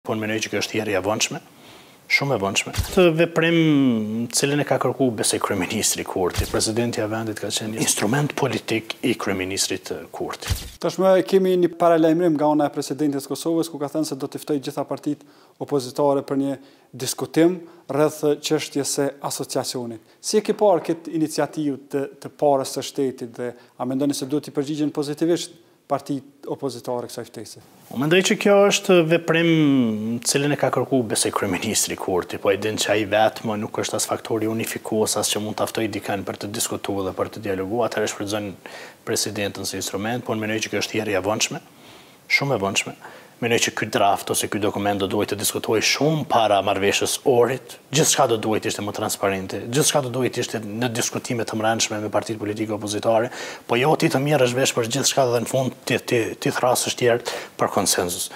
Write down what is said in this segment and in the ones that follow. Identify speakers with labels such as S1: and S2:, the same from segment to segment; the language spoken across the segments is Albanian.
S1: Po mendoj që kjo është thirrje e vonshme, shumë e vonshme. Këtë veprim, të cilin e ka kërku besoj kryeministri Kurti, presidentja e vendit ka qenë instrument politik i kryeministrit Kurti.
S2: Tashmë kemi një paralajmërim nga ana e presidentes së Kosovës, ku ka thënë se do t'i ftojë gjitha partitë opozitare për një diskutim rreth çështjes së asociacionit. Si e keni parë këtë iniciativë të, të parës së shtetit dhe a mendoni se duhet t'i përgjigjen pozitivisht partitë opozitare kësaj ftese.
S1: Unë mendoj që kjo është veprim të cilin e ka kërku besoj kryeministri Kurti, po e din që ai vetë më nuk është as faktor unifikues as që mund ta ftojë dikën për të diskutu dhe për të dialogu, atëherë e shfrytëzon presidenten si instrument, po unë mendoj që kjo është thirrje e vonshme, shumë e vonshme. Mendoj që ky draft ose ky dokument do duhej të diskutohej shumë para marrëveshjes së Ohrit. Gjithçka do duhej të ishte më transparente. Gjithçka do duhej të ishte në diskutime të mbrendshme me partitë politike opozitare, po jo ti të merresh vesh për gjithçka dhe në fund ti t'i thërrasësh tjerët për konsensus.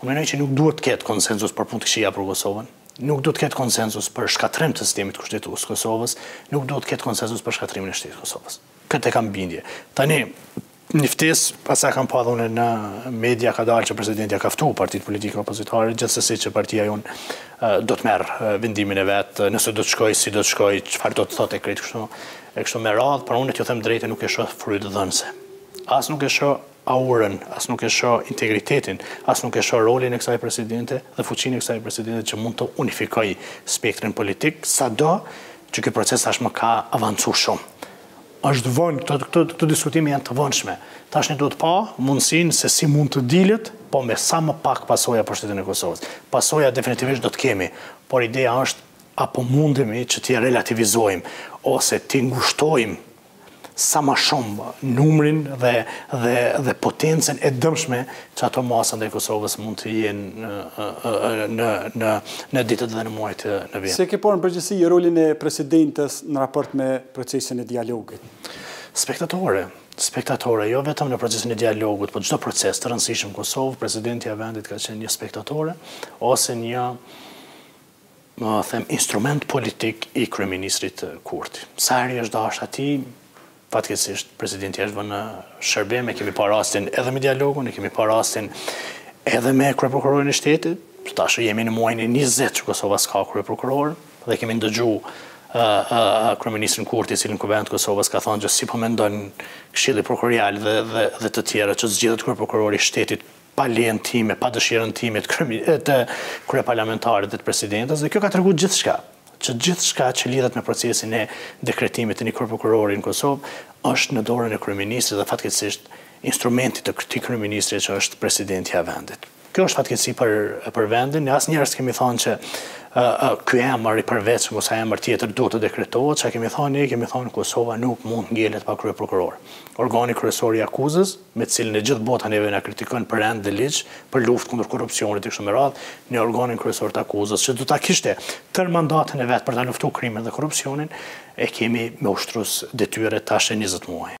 S1: Unë mendoj që nuk duhet të ketë konsensus për punë të këqija për Kosovën. Nuk duhet të ketë konsensus për shkatërrim të sistemit kushtetues të Kosovës, nuk duhet të ketë konsensus për shkatërrimin e shtetit të Kosovës. Këtë e kam bindje. Tani Një ftesë, pas sa e kam pa dhe unë në media ka dalë që presidentja i ka ftu partitë politike opozitare, gjithsesi që partia jonë do të marrë vendimin e vet, nëse do të shkojë, si do të shkojë, çfarë do të thotë e krejt kështu, e kështu me radhë, por unë t'ju them drejtën nuk e shoh frytdhënëse. As nuk e shoh aurën, as nuk e shoh integritetin, as nuk e shoh rolin e kësaj presidente dhe fuqinë e kësaj presidente që mund të unifikojë spektrin politik, sado që ky proces tashmë ka avancu shumë. Është vonë, këto diskutime janë të vonshme. Tashmë duhet pa mundësinë se si mund të dilet, po me sa më pak pasoja për shtetin e Kosovës. Pasoja definitivisht do të kemi, por ideja është a po mundemi që t'i relativizojmë, ose t'i ngushtojmë sa ma shumë numrin dhe potencën e dëmshme që ato masa ndaj Kosovës mund të jenë në ditët dhe në muajt në vijim.
S2: Si e ke parë në përgjithësi rolin e Presidentes në raport me procesin e dialogit?
S1: Spektatore, spektatore, jo vetëm në procesin e dialogut, po çdo proces të rëndësishëm në Kosovë, Presidentja e vendit ka qenë një spektatore, ose një më them, instrument politik i Kryeministrit Kurti. Sa herë i është dashtë atij, Fatkeqësisht, presidentja është vënë në shërbim, e kemi pa rastin edhe me dialogun, e kemi pa rastin edhe me kryeprokurorin e shtetit, tash jemi në muajin e 20 që Kosova s'ka kryeprokuror, dhe e kemi ndëgju kryeministrin Kurti, i cili n'Kuvend të Kosovës ka thonë që si po mendon këshilli prokurorial dhe, dhe, dhe të tjerët që të zgjidhet kryeprokurori i shtetit pa lejen time, pa dëshirën time të kryeparlamentarit dhe të presidentes, dhe kjo ka tregu gjithçka, që gjithçka që lidhet me procesin e dekretimit të një kryeprokurori në Kosovë, është në dorën e kryeministrit dhe fatkeqësisht instrumentit të këtij kryeministri që është presidentja e vendit. Kjo është fatkeqësi për vendin, ne asnjëherë s'kemi thonë që ky emër i përveçëm ose emër tjetër duhet të dekretohet, çka kemi thonë ne, kemi thonë Kosova nuk mund t'ngelet pa kryeprokuror. Organi kryesor i akuzës, me të cilin e gjithë bota neve na kritikon për rend dhe ligj, për luftë kundër korrupsionit e kështu me radhë, në organin kryesor të akuzës, që do ta kishte tërë mandatin e vet për ta luftu krimin dhe korrupsionin, e kemi me ushtrues detyre tash e njëzet muaj.